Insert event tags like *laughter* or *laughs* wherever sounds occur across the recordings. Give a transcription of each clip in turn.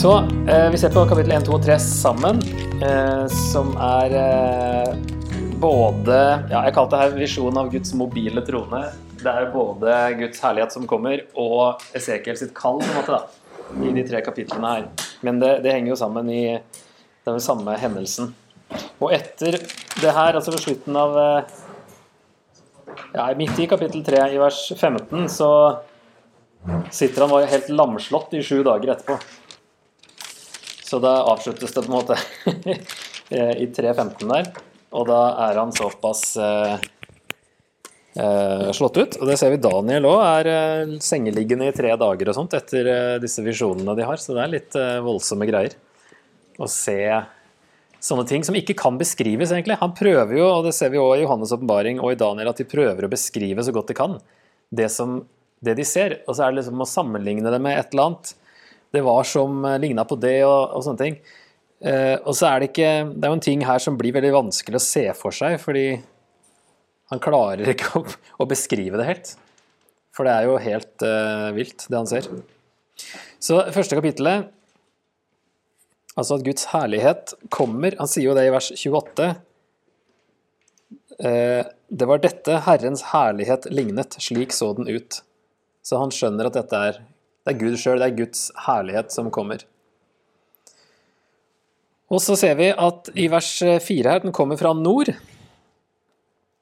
Så eh, vi ser på kapittel 1, 2 og 3 sammen, eh, som er eh, både Ja, jeg kalte det her visjonen av Guds mobile trone. Det er både Guds herlighet som kommer, og Esekiel sitt kall, på en måte, da, i de tre kapitlene her. Men det, det henger jo sammen i den samme hendelsen. Og etter det her, altså ved slutten av eh, ja, Midt i kapittel 3, i vers 15, så sitter han bare helt lamslått i sju dager etterpå. Så da avsluttes det på en måte *laughs* i 3.15 der. Og da er han såpass eh, eh, slått ut. Og det ser vi Daniel òg er eh, sengeliggende i tre dager og sånt etter eh, disse visjonene de har. Så det er litt eh, voldsomme greier å se sånne ting som ikke kan beskrives, egentlig. Han prøver jo, og det ser vi òg i Johannes' åpenbaring og i Daniel, at de prøver å beskrive så godt de kan det, som, det de ser. Og så er det liksom å sammenligne det med et eller annet det var som eh, ligna på det, og, og sånne ting. Eh, og så er det ikke Det er jo en ting her som blir veldig vanskelig å se for seg, fordi han klarer ikke å, å beskrive det helt. For det er jo helt eh, vilt, det han ser. Så første kapittelet, altså at Guds herlighet kommer Han sier jo det i vers 28. Eh, det var dette Herrens herlighet lignet, slik så den ut. Så han skjønner at dette er det er Gud sjøl, det er Guds herlighet som kommer. Og så ser vi at i vers 4 her, den kommer fra nord.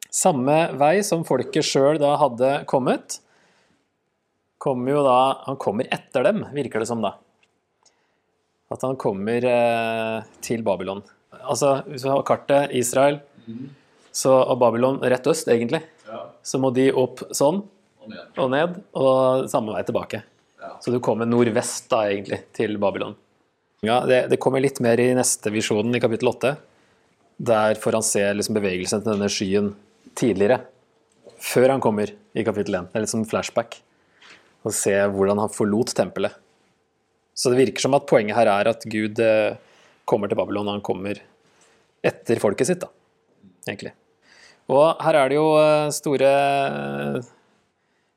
Samme vei som folket sjøl da hadde kommet. Kommer jo da Han kommer etter dem, virker det som da. At han kommer eh, til Babylon. Altså, hvis vi har kartet Israel så, og Babylon rett øst, egentlig, så må de opp sånn og ned, og samme vei tilbake. Så du kommer nordvest da, egentlig, til Babylon. Ja, det, det, kommer litt mer i neste visjonen, i kapittel 8. Der får han se liksom bevegelsen til denne skyen tidligere. Før han kommer i kapittel 1. Det er litt som flashback. Og se hvordan han forlot tempelet. Så det virker som at poenget her er at Gud eh, kommer til Babylon, han kommer etter folket sitt, da, egentlig. Og her er det jo eh, store eh,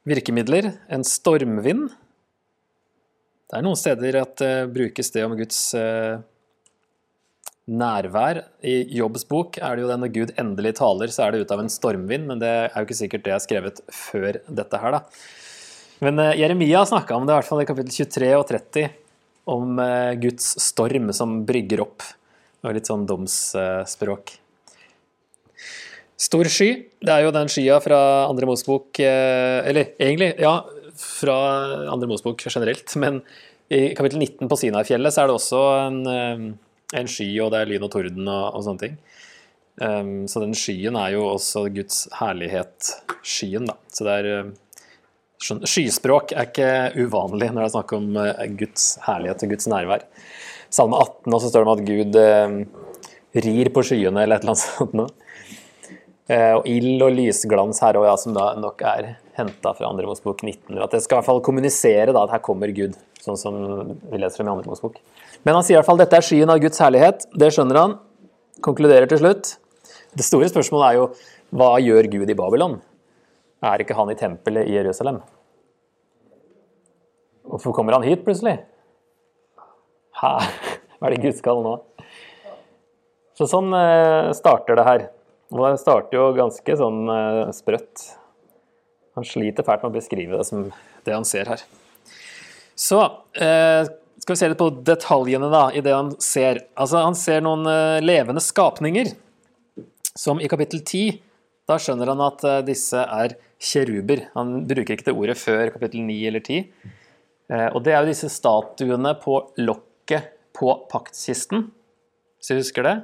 virkemidler. En stormvind det er noen steder at det uh, brukes det om Guds uh, nærvær. I Jobbs bok er det jo det når Gud endelig taler, så er det ut av en stormvind, men det er jo ikke sikkert det er skrevet før dette her, da. Men uh, Jeremia snakka om det i hvert fall i kapittel 23 og 30, om Guds storm som brygger opp. Det var litt sånn domsspråk. Stor sky, det er jo den skya fra andre Mosebok Eller egentlig, ja, fra andre Mosebok generelt, men i kapittel 19 på Sinai-fjellet så er det også en, eh, en, sky, og det er lyn og torden og, og sånne ting. Um, så den skyen er jo også Guds herlighet-skyen, da. Så det er eh, Skyspråk er ikke uvanlig når det er snakk om uh, Guds herlighet og Guds nærvær. Salme 18 også står det om at Gud eh, rir på skyene, eller et eller annet sånt noe. Eh, og ild og lysglans her òg, ja, som da nok er henta fra andre Mosebok 19. At det skal i hvert fall kommunisere da, at her kommer Gud, sånn som vi leser om i andre Mosebok. Men han sier i hvert fall dette er skyen av Guds herlighet. Det skjønner han. Konkluderer til slutt. Det store spørsmålet er jo hva gjør Gud i Babylon? Er ikke han i tempelet i Jerusalem? Hvorfor kommer han hit plutselig? Hæ? *laughs* Hva er det Gud skal nå? Så sånn eh, starter det her. Og det starter jo ganske sånn eh, sprøtt. Han sliter fælt med å beskrive det som det han ser her. Så eh, skal vi se litt på detaljene da, i det han ser. Altså, Han ser noen eh, levende skapninger, som i kapittel 10 Da skjønner han at eh, disse er kjeruber. Han bruker ikke det ordet før kapittel 9 eller 10. Eh, og det er jo disse statuene på lokket på paktkisten, hvis du husker det.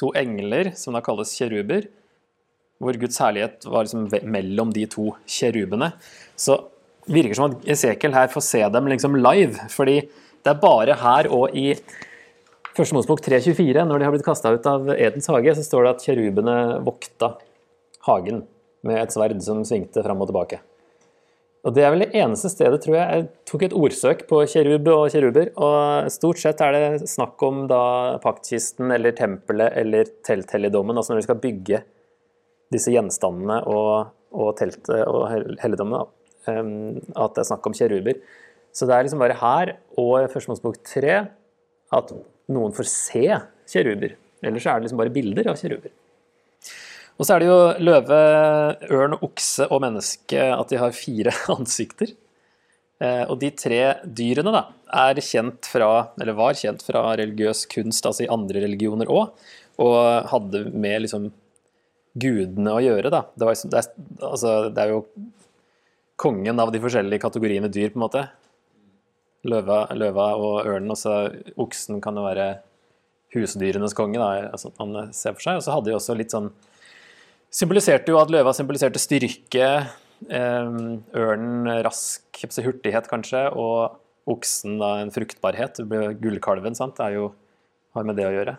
To engler som da kalles kjeruber hvor Guds herlighet var liksom mellom de to kjerubene, så virker det som at Esekiel her får se dem liksom live. fordi det er bare her og i Første Mosebok 3.24, når de har blitt kasta ut av Edens hage, så står det at kjerubene vokta hagen med et sverd som svingte fram og tilbake. Og Det er vel det eneste stedet, tror jeg. Jeg tok et ordsøk på kjerub og kjeruber, og stort sett er det snakk om da paktkisten eller tempelet eller telthelligdommen, altså når de skal bygge disse gjenstandene og, og teltet og helligdommene, at det er snakk om kjeruber. Så det er liksom bare her og i Første tre 3 at noen får se kjeruber. Ellers er det liksom bare bilder av kjeruber. Og så er det jo løve, ørn, okse og menneske at de har fire *laughs* ansikter. Eh, og de tre dyrene da, er kjent fra, eller var kjent fra religiøs kunst, altså i andre religioner òg, og hadde med liksom gudene å gjøre. da. Det, var, det, er, altså, det er jo kongen av de forskjellige kategoriene dyr, på en måte. Løva, løva og ørnen, Også oksen kan jo være husdyrenes konge, da, altså, man ser for seg. Og så hadde de også litt sånn Symboliserte jo at løva symboliserte styrke, eh, ørnen rask hurtighet, kanskje, og oksen da en fruktbarhet. Gullkalven sant, det er jo, har med det å gjøre.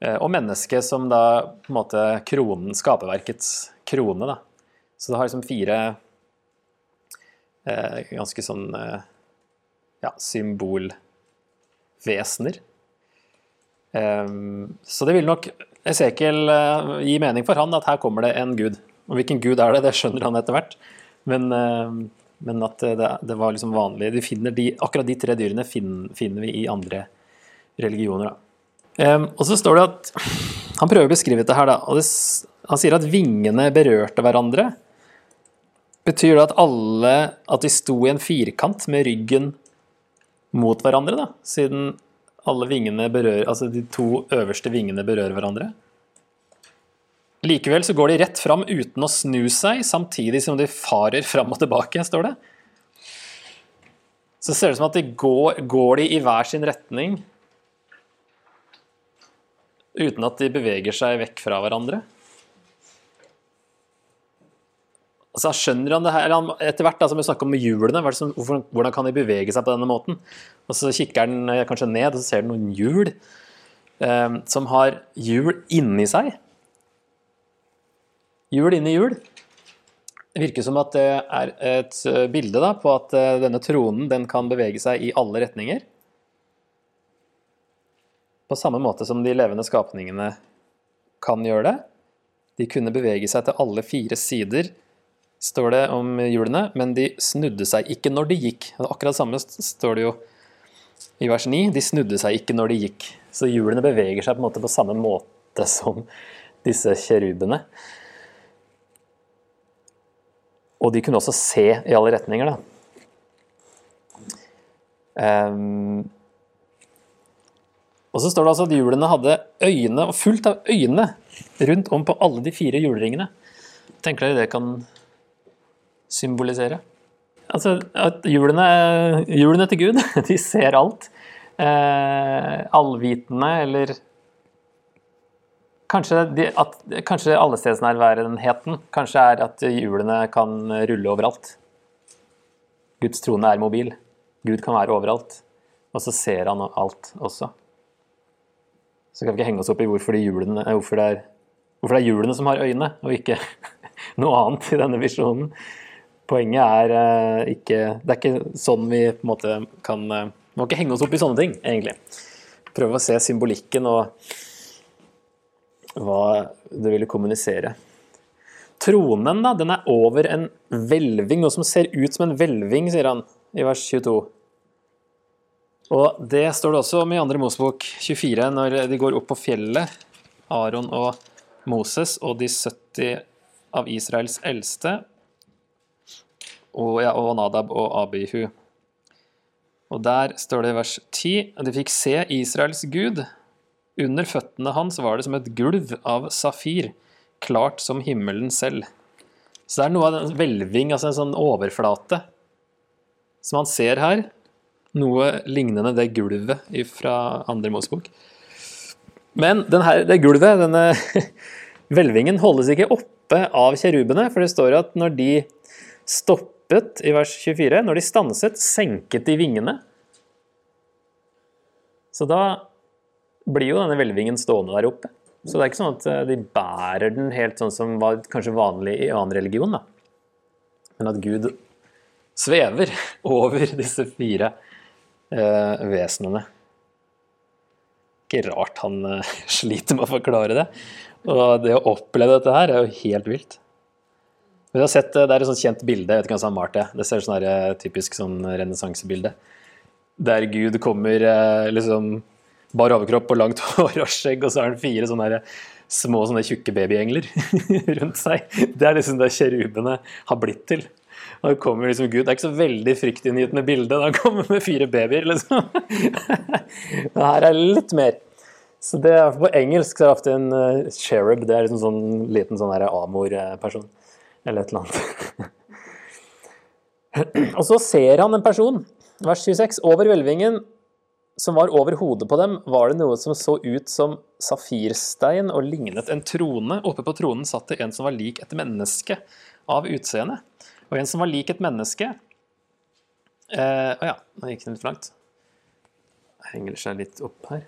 Eh, og mennesket som da på en måte kronen, skaperverkets krone. da. Så det har liksom fire eh, ganske sånn eh, ja, symbolvesener. Eh, så det vil nok Esekiel uh, gi mening for han at her kommer det en gud. Og hvilken gud er det, det skjønner han etter hvert. Men, uh, men at det, det, var liksom vanlig de de, Akkurat de tre dyrene finner, finner vi i andre religioner. Og så står det at Han prøver å beskrive dette her, da. Og det, han sier at vingene berørte hverandre. Betyr det at alle At de sto i en firkant med ryggen mot hverandre, da? Siden alle vingene berører, altså de to øverste vingene berører hverandre. Likevel så går de rett fram uten å snu seg, samtidig som de farer fram og tilbake, står det. Så ser det ut som at de går, går de i hver sin retning uten at de beveger seg vekk fra hverandre. Altså, skjønner han det her, Etter hvert da, som vi snakker om hjulene, hvordan kan de bevege seg på denne måten? Og Så kikker han eh, kanskje ned, og så ser han noen hjul eh, som har hjul inni seg. Hjul inni hjul. Det virker som at det er et eh, bilde da, på at eh, denne tronen den kan bevege seg i alle retninger. På samme måte som de levende skapningene kan gjøre det. De kunne bevege seg til alle fire sider står det om hjulene, men de snudde seg ikke når de gikk. Akkurat det samme står det jo i vers 9. De snudde seg ikke når de gikk. Så hjulene beveger seg på en måte på samme måte *laughs* som disse kjerubene. Og de kunne også se i alle retninger, da. Um, og så står det altså at hjulene hadde øyne, og fullt av øyne rundt om på alle de fire hjulringene. Tenker dere det kan symbolisere? Altså, at hjulene, hjulene til Gud, *laughs* de ser alt. Eh, allvitende, eller Kanskje, de, at, kanskje allestedsnærværenheten kanskje er at hjulene kan rulle overalt. Guds trone er mobil. Gud kan være overalt. Og så ser han alt også. Så kan vi ikke henge oss opp i hvorfor, de hjulene, hvorfor, det er, hvorfor det er hjulene som har øyne, og ikke *laughs* noe annet i denne visjonen. Poenget er uh, ikke Det er ikke sånn vi på en måte kan uh, må ikke henge oss opp i sånne ting, egentlig. Prøve å se symbolikken og hva det ville kommunisere. Tronen da, den er over en hvelving, noe som ser ut som en hvelving, sier han i vers 22. Og det står det også om i andre Mosebok 24, når de går opp på fjellet, Aron og Moses og de 70 av Israels eldste, og, ja, og Nadab og Abihu. Og der står det i vers 10 at de fikk se Israels gud. Under føttene hans var det som et gulv av safir, klart som himmelen selv. Så det er noe av den hvelving, altså en sånn overflate, som man ser her. Noe lignende det gulvet fra andre Mosebok. Men denne, det gulvet, denne *laughs* hvelvingen, holdes ikke oppe av kjerubene, for det står at når de stoppet i vers 24. Når de stanset, senket de vingene. Så da blir jo denne hvelvingen stående der oppe. Så det er ikke sånn at eh, de bærer den helt sånn som var kanskje vanlig i annen religion. da. Men at Gud svever *laughs* over disse fire eh, vesenene. Ikke rart han eh, *laughs* sliter med å forklare det. Og det å oppleve dette her er jo helt vilt. Men har sett, Det er et sånt kjent bilde. jeg vet ikke hva som har malt Det Det ser ut som et typisk sånn renessansebilde. der Gud kommer eh, liksom bar overkropp og langt *laughs* hår og skjegg, og så har han fire sånne der, små sånne tjukke babyengler *laughs* rundt seg. Det er liksom det kjerubene har blitt til. Det kommer liksom Gud, Det er ikke så veldig fryktinngytende bilde da han kommer med fire babyer, liksom. *laughs* Men her er litt mer. Så det er På engelsk så er det ofte en uh, cherub. Det er liksom sånn liten sånn amor-person. Eller et eller annet. *laughs* og så ser han en person, vers 26, over hvelvingen som var over hodet på dem, var det noe som så ut som safirstein og lignet en trone. Oppe på tronen satt det en som var lik et menneske av utseende. Og en som var lik et menneske Å eh, ja, nå gikk den litt for langt. Henger seg litt opp her.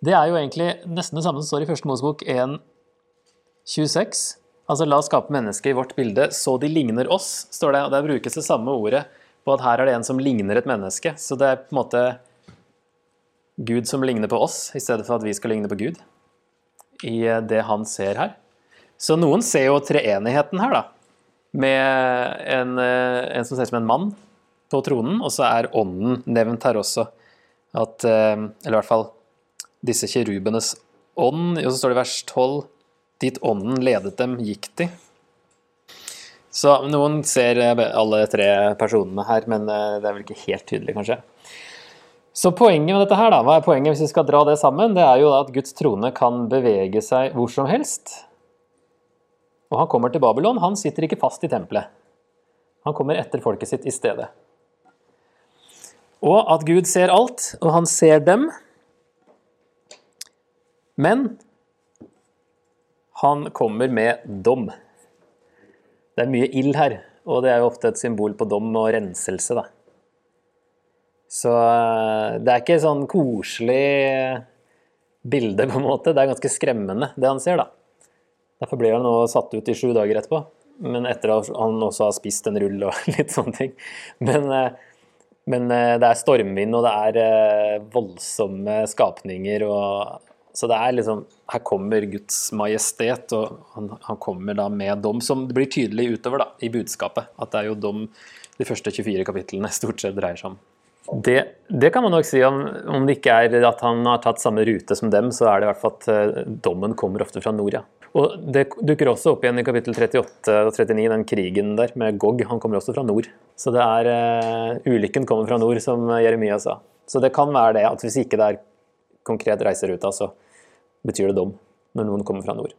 Det er jo egentlig nesten det samme som står i første Mosebok 1.26. Altså la oss skape mennesket i vårt bilde så de ligner oss, står det. Og der brukes det samme ordet på at her er det en som ligner et menneske. Så det er på en måte Gud som ligner på oss, i stedet for at vi skal ligne på Gud. I eh, det han ser her. Så noen ser jo treenigheten her, da. Med en, eh, en som ser ut som en mann på tronen, og så er ånden nevnt her også. At, eh, eller i hvert fall disse kirubenes ånd. Og så står det i vers 12 Dit ånden ledet dem, gikk de. Så noen ser eh, alle tre personene her, men det er vel ikke helt tydelig, kanskje. Så poenget med dette her, da, hva er poenget hvis vi skal dra det sammen? Det er jo da at Guds trone kan bevege seg hvor som helst. Og han kommer til Babylon. Han sitter ikke fast i tempelet. Han kommer etter folket sitt i stedet. Og at Gud ser alt, og han ser dem. Men han kommer med dom. Det er mye ild her, og det er jo ofte et symbol på dom og renselse, da. Så eh, det er ikke sånn koselig bilde, på en måte. Det er ganske skremmende, det han ser, da. Derfor blir han nå satt ut i sju dager etterpå. Men etter at han også har spist en rull og *laughs* litt sånne ting. Men, eh, men eh, det er stormvind, og det er voldsomme skapninger. Og så det er liksom Her kommer Guds majestet, og han, han, kommer da med dom, som det blir tydelig utover da, i budskapet. At det er jo dom de første 24 kapitlene stort sett dreier seg om. Det, det, kan man nok si om, om det ikke er at han har tatt samme rute som dem, så er det i hvert fall at dommen kommer ofte fra nord, ja. Og Det dukker også opp igjen i kapittel 38 og 39, den krigen der med Gog. Han kommer også fra nord. Så det er uh, ulykken kommer fra nord, som Jeremia sa. Så det kan være det, at hvis ikke det er konkret reiseruta, så betyr det dom når noen kommer fra nord.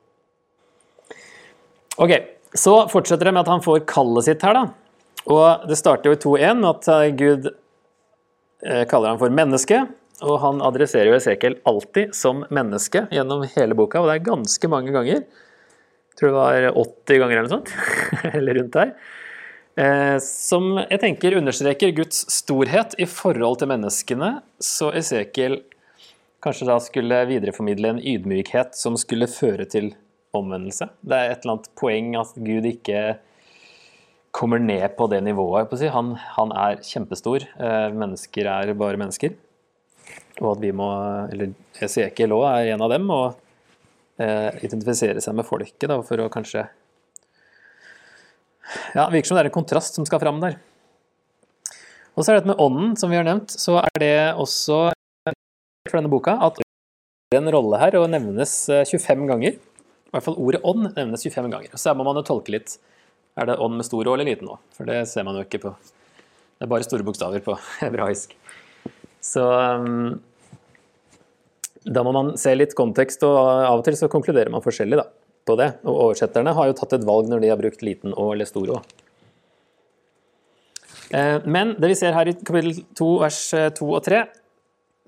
Ok, Så fortsetter det med at han får kallet sitt her. da. Og Det starter jo i 2.1 med at Gud eh, kaller ham for menneske. Og han adresserer jo Esekiel alltid som menneske gjennom hele boka, og det er ganske mange ganger. Jeg tror det var 80 ganger eller noe sånt. *laughs* eller rundt der. Eh, som jeg tenker understreker Guds storhet i forhold til menneskene, så Esekiel kanskje da skulle videreformidle en ydmykhet som skulle føre til omvendelse. Det er et eller annet poeng at Gud ikke kommer ned på det nivået. Han, han er kjempestor. Eh, mennesker er bare mennesker. Og at vi må, eller Esekiel òg er en av dem, og eh, identifisere seg med folket da, for å kanskje Ja, virker som det er en kontrast som skal fram der. Og så er det dette med ånden, som vi har nevnt. Så er det også for denne boka at det er en rolle her og nevnes 25 eh, ganger. I hvert fall ordet ånd nevnes 25 ganger. Og Så må man jo tolke litt. Er det ånd med stor Å eller liten Å? For det ser man jo ikke på Det er bare store bokstaver på *laughs* hebraisk. Så um, da må man se litt kontekst, og av og til så konkluderer man forskjellig da, på det. Og oversetterne har jo tatt et valg når de har brukt liten Å eller stor Å. Eh, men det vi ser her i kapittel 2, vers 2 og 3,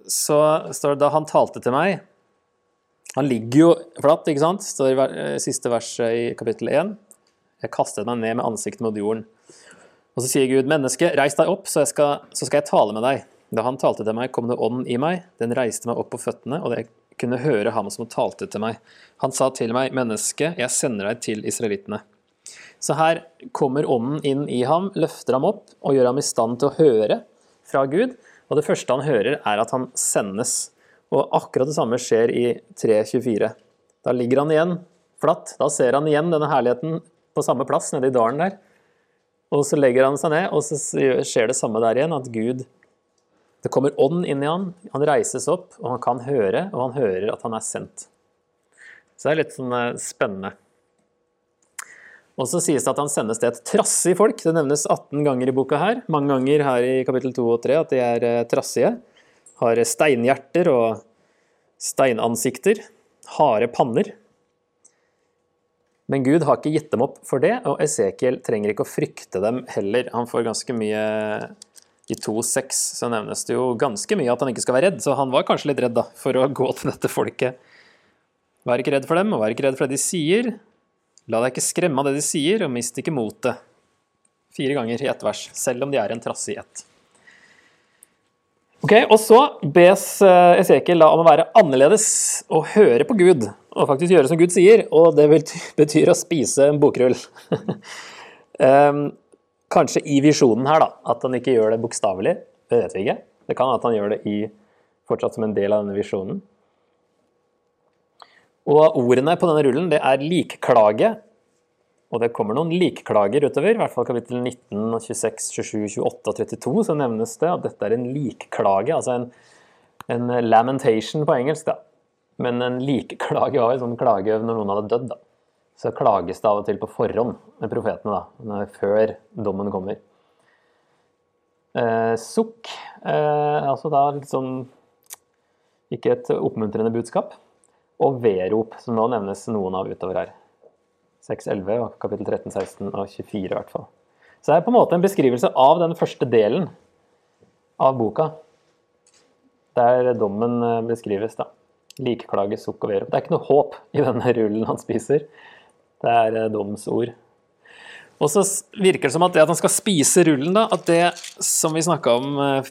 så står det da han talte til meg Han ligger jo flatt, ikke sant? står i eh, siste verset i kapittel 1. Jeg kastet meg ned med ansiktet mot jorden. Og så sier Gud, menneske, reis deg opp, så, skal, så skal jeg tale med deg. Da han talte til meg, kom det ånd i meg. Den reiste meg opp på føttene, og jeg kunne høre ham som talte til meg. Han sa til meg, menneske, jeg sender deg til israelittene. Så her kommer ånden inn i ham, løfter ham opp og gjør ham i stand til å høre fra Gud. Og det første han hører, er at han sendes. Og akkurat det samme skjer i 3.24. Da ligger han igjen flatt. Da ser han igjen denne herligheten på samme plass nede i dalen der. Og så legger han seg ned, og så skjer det samme der igjen, at Gud Det kommer ånd inn i han, han reises opp, og han kan høre, og han hører at han er sendt. Så det er litt sånn eh, spennende. Og så sies det at han sendes til et trassig folk. Det nevnes 18 ganger i boka her. Mange ganger her i kapittel 2 og 3 at de er eh, trassige. Har steinhjerter og steinansikter. Harde panner. Men Gud har ikke gitt dem opp for det, og Esekiel trenger ikke å frykte dem heller. Han får ganske mye i 2.6 så nevnes det jo ganske mye at han ikke skal være redd, så han var kanskje litt redd da, for å gå til dette folket. Vær ikke redd for dem, og vær ikke redd for det de sier. La deg ikke skremme av det de sier, og mist ikke motet. Fire ganger i ett vers, selv om de er en trassig ett. Ok, Og så bes eh, Esekiel om å være annerledes og høre på Gud, og faktisk gjøre som Gud sier, og det betyr å spise en bokrull. um, *laughs* Kanskje i visjonen her, da. At han ikke gjør det bokstavelig. Det vet vi ikke. Det kan at han gjør det i, fortsatt som en del av denne visjonen. Og ordene på denne rullen det er likklage. Og det kommer noen likklager utover, i hvert fall kapittel 19, 26, 27, 28 og 32 så nevnes det at dette er en likklage, altså en, en lamentation på engelsk. da. Men en likklage var en sånn klage når noen hadde dødd. da så klages det av og til på forhånd med profetene, da, før dommen kommer. Eh, sukk eh, altså da litt sånn Ikke et oppmuntrende budskap. Og vedrop, som nå nevnes noen av utover her. 6.11 og kapittel 13, 16 og 24 i hvert fall. Så det er på en måte en beskrivelse av den første delen av boka, der dommen eh, beskrives. da. Likeklage, sukk og vedrop. Det er ikke noe håp i denne rullen han spiser. Det er eh, domsord. Og så virker det som at det at han skal spise rullen, da, at det som vi snakka om eh,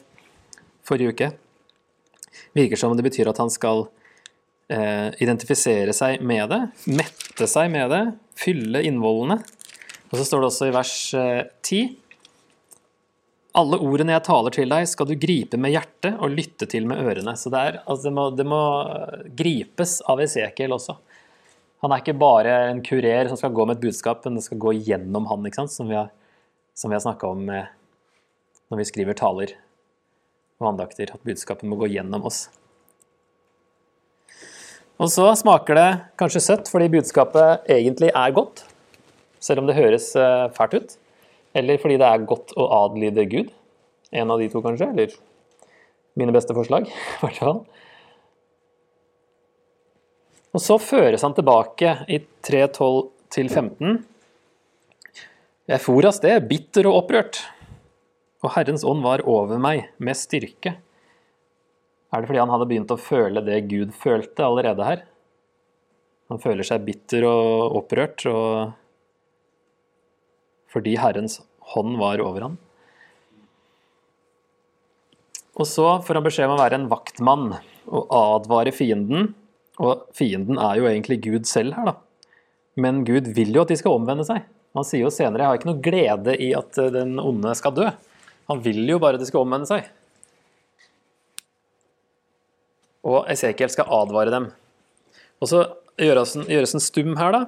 forrige uke, virker som det betyr at han skal eh, identifisere seg med det, mette seg med det, fylle innvollene. Og så står det også i vers eh, 10 alle ordene jeg taler til deg, skal du gripe med hjertet og lytte til med ørene. Så det, er, altså det, må, det må gripes av Esekiel også. Han er ikke bare en kurer som skal gå med et budskap, men det skal gå gjennom han, ikke sant? som vi har, som har snakka om når vi skriver taler og andakter, at budskapet må gå gjennom oss. Og så smaker det kanskje søtt fordi budskapet egentlig er godt, selv om det høres eh, fælt ut. Eller fordi det er godt å adlyde Gud. En av de to, kanskje. Eller mine beste forslag, *laughs* i hvert fall. Og så føres han tilbake i 3.12-15. Jeg for av sted, bitter og opprørt, og Herrens ånd var over meg med styrke. Er det fordi han hadde begynt å føle det Gud følte allerede her? Han føler seg bitter og opprørt og fordi Herrens hånd var over ham. Og så får han beskjed om å være en vaktmann og advare fienden og fienden er jo egentlig Gud selv her, da. Men Gud vil jo at de skal omvende seg. Han sier jo senere 'jeg har ikke noe glede i at eh, den onde skal dø'. Han vil jo bare at de skal omvende seg. Og Esekiel skal advare dem. Og så gjøres han, stum her, da.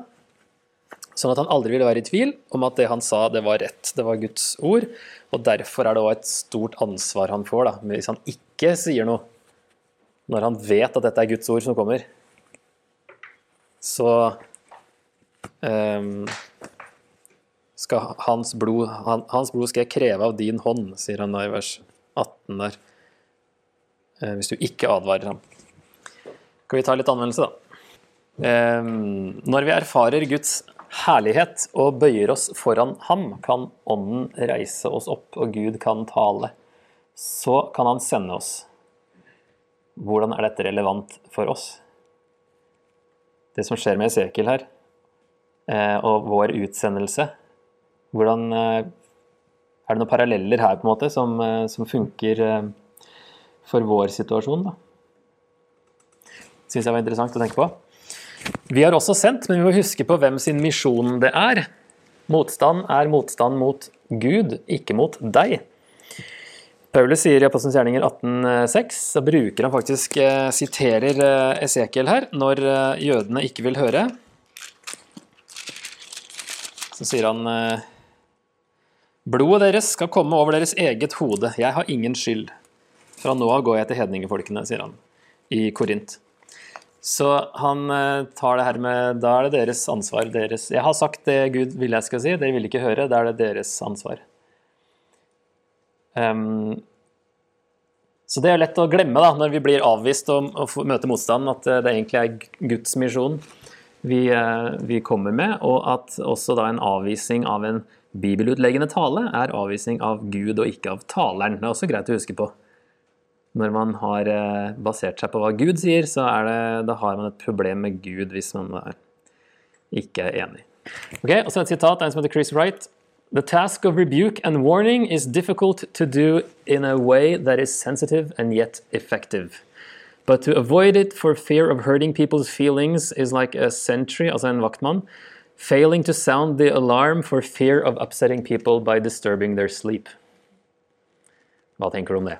Sånn at han aldri vil være i tvil om at det han sa, det var rett. Det var Guds ord. Og derfor er det òg et stort ansvar han får, da, hvis han ikke sier noe når han vet at dette er Guds ord som kommer, så um, skal hans blod, han, hans blod skal jeg kreve av din hånd, sier han i vers 18 der. Uh, hvis du ikke advarer ham. Skal vi ta litt anvendelse, da? Um, når vi erfarer Guds herlighet og bøyer oss foran ham, kan Ånden reise oss opp, og Gud kan tale. Så kan han sende oss. Hvordan er dette relevant for oss? Det som skjer med Esekiel her, eh, og vår utsendelse hvordan, eh, Er det noen paralleller her på en måte som, eh, som funker for vår situasjon? da? Syns jeg var interessant å tenke på. Vi har også sendt, men vi må huske på hvem sin misjon det er. Motstand er motstand mot Gud, ikke mot deg. Paulus sier i Apostelens gjerninger 18,6, så bruker han faktisk eh, siterer eh, Esekiel her, når eh, jødene ikke vil høre. Så sier han Blodet deres skal komme over deres eget hode, jeg har ingen skyld. Fra nå av går jeg til hedningefolkene, sier han i Korint. Så han eh, tar det her med Da er det deres ansvar. Deres, jeg har sagt det Gud ville jeg skal si, dere vil ikke høre. Da er det deres ansvar. Um, så det er lett å glemme da, når vi blir avvist og, og møter motstand, at det egentlig er Guds misjon vi, eh, vi, kommer med, og at også da en avvisning av en bibelutleggende tale er avvisning av Gud og ikke av taleren. Det er også greit å huske på. Når man har eh, basert seg på hva Gud sier, så det, da har man et problem med Gud hvis man er, ikke er enig. Ok, og så et sitat en som heter Chris Wright. The task of rebuke and warning is difficult to do in a way that is sensitive and yet effective. But to avoid it for fear of hurting people's feelings is like a sentry, altså en vaktmann, failing to sound the alarm for fear of upsetting people by disturbing their sleep. Hva tenker du om det?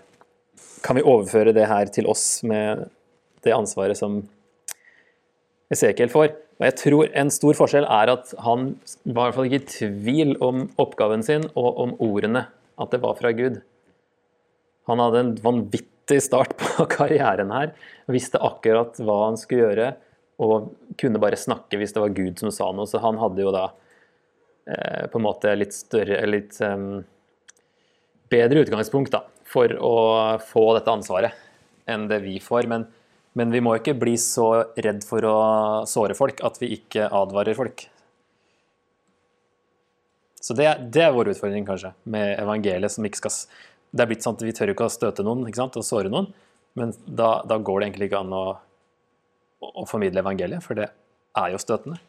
Kan vi overføre det her til oss med det ansvaret som Esekiel får? Og jeg tror En stor forskjell er at han var i hvert fall ikke i tvil om oppgaven sin og om ordene, at det var fra Gud. Han hadde en vanvittig start på *laughs* karrieren her. Visste akkurat hva han skulle gjøre, og kunne bare snakke hvis det var Gud som sa noe. Så han hadde jo da eh, på en måte litt større Litt um, bedre utgangspunkt da, for å få dette ansvaret enn det vi får. Men, men vi må ikke bli så redd for å såre folk at vi ikke advarer folk. Så det, det er vår utfordring, kanskje, med evangeliet som ikke skal Det er blitt sånn at vi tør ikke å støte noen ikke sant, og såre noen, men da, da går det egentlig ikke an å å formidle evangeliet, for det er jo støtende.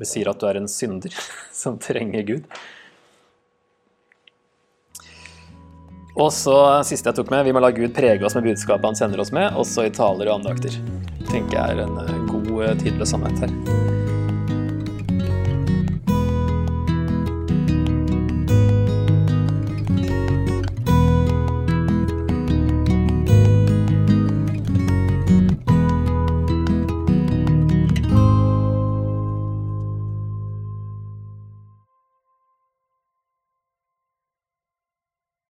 Vi sier at du er en synder *laughs* som trenger Gud. Og så siste jeg tok med, vi må la Gud prege oss med budskapet han sender oss med, også i taler og andakter. tenker jeg er en eh, god, tydelig tidløs sannhet her.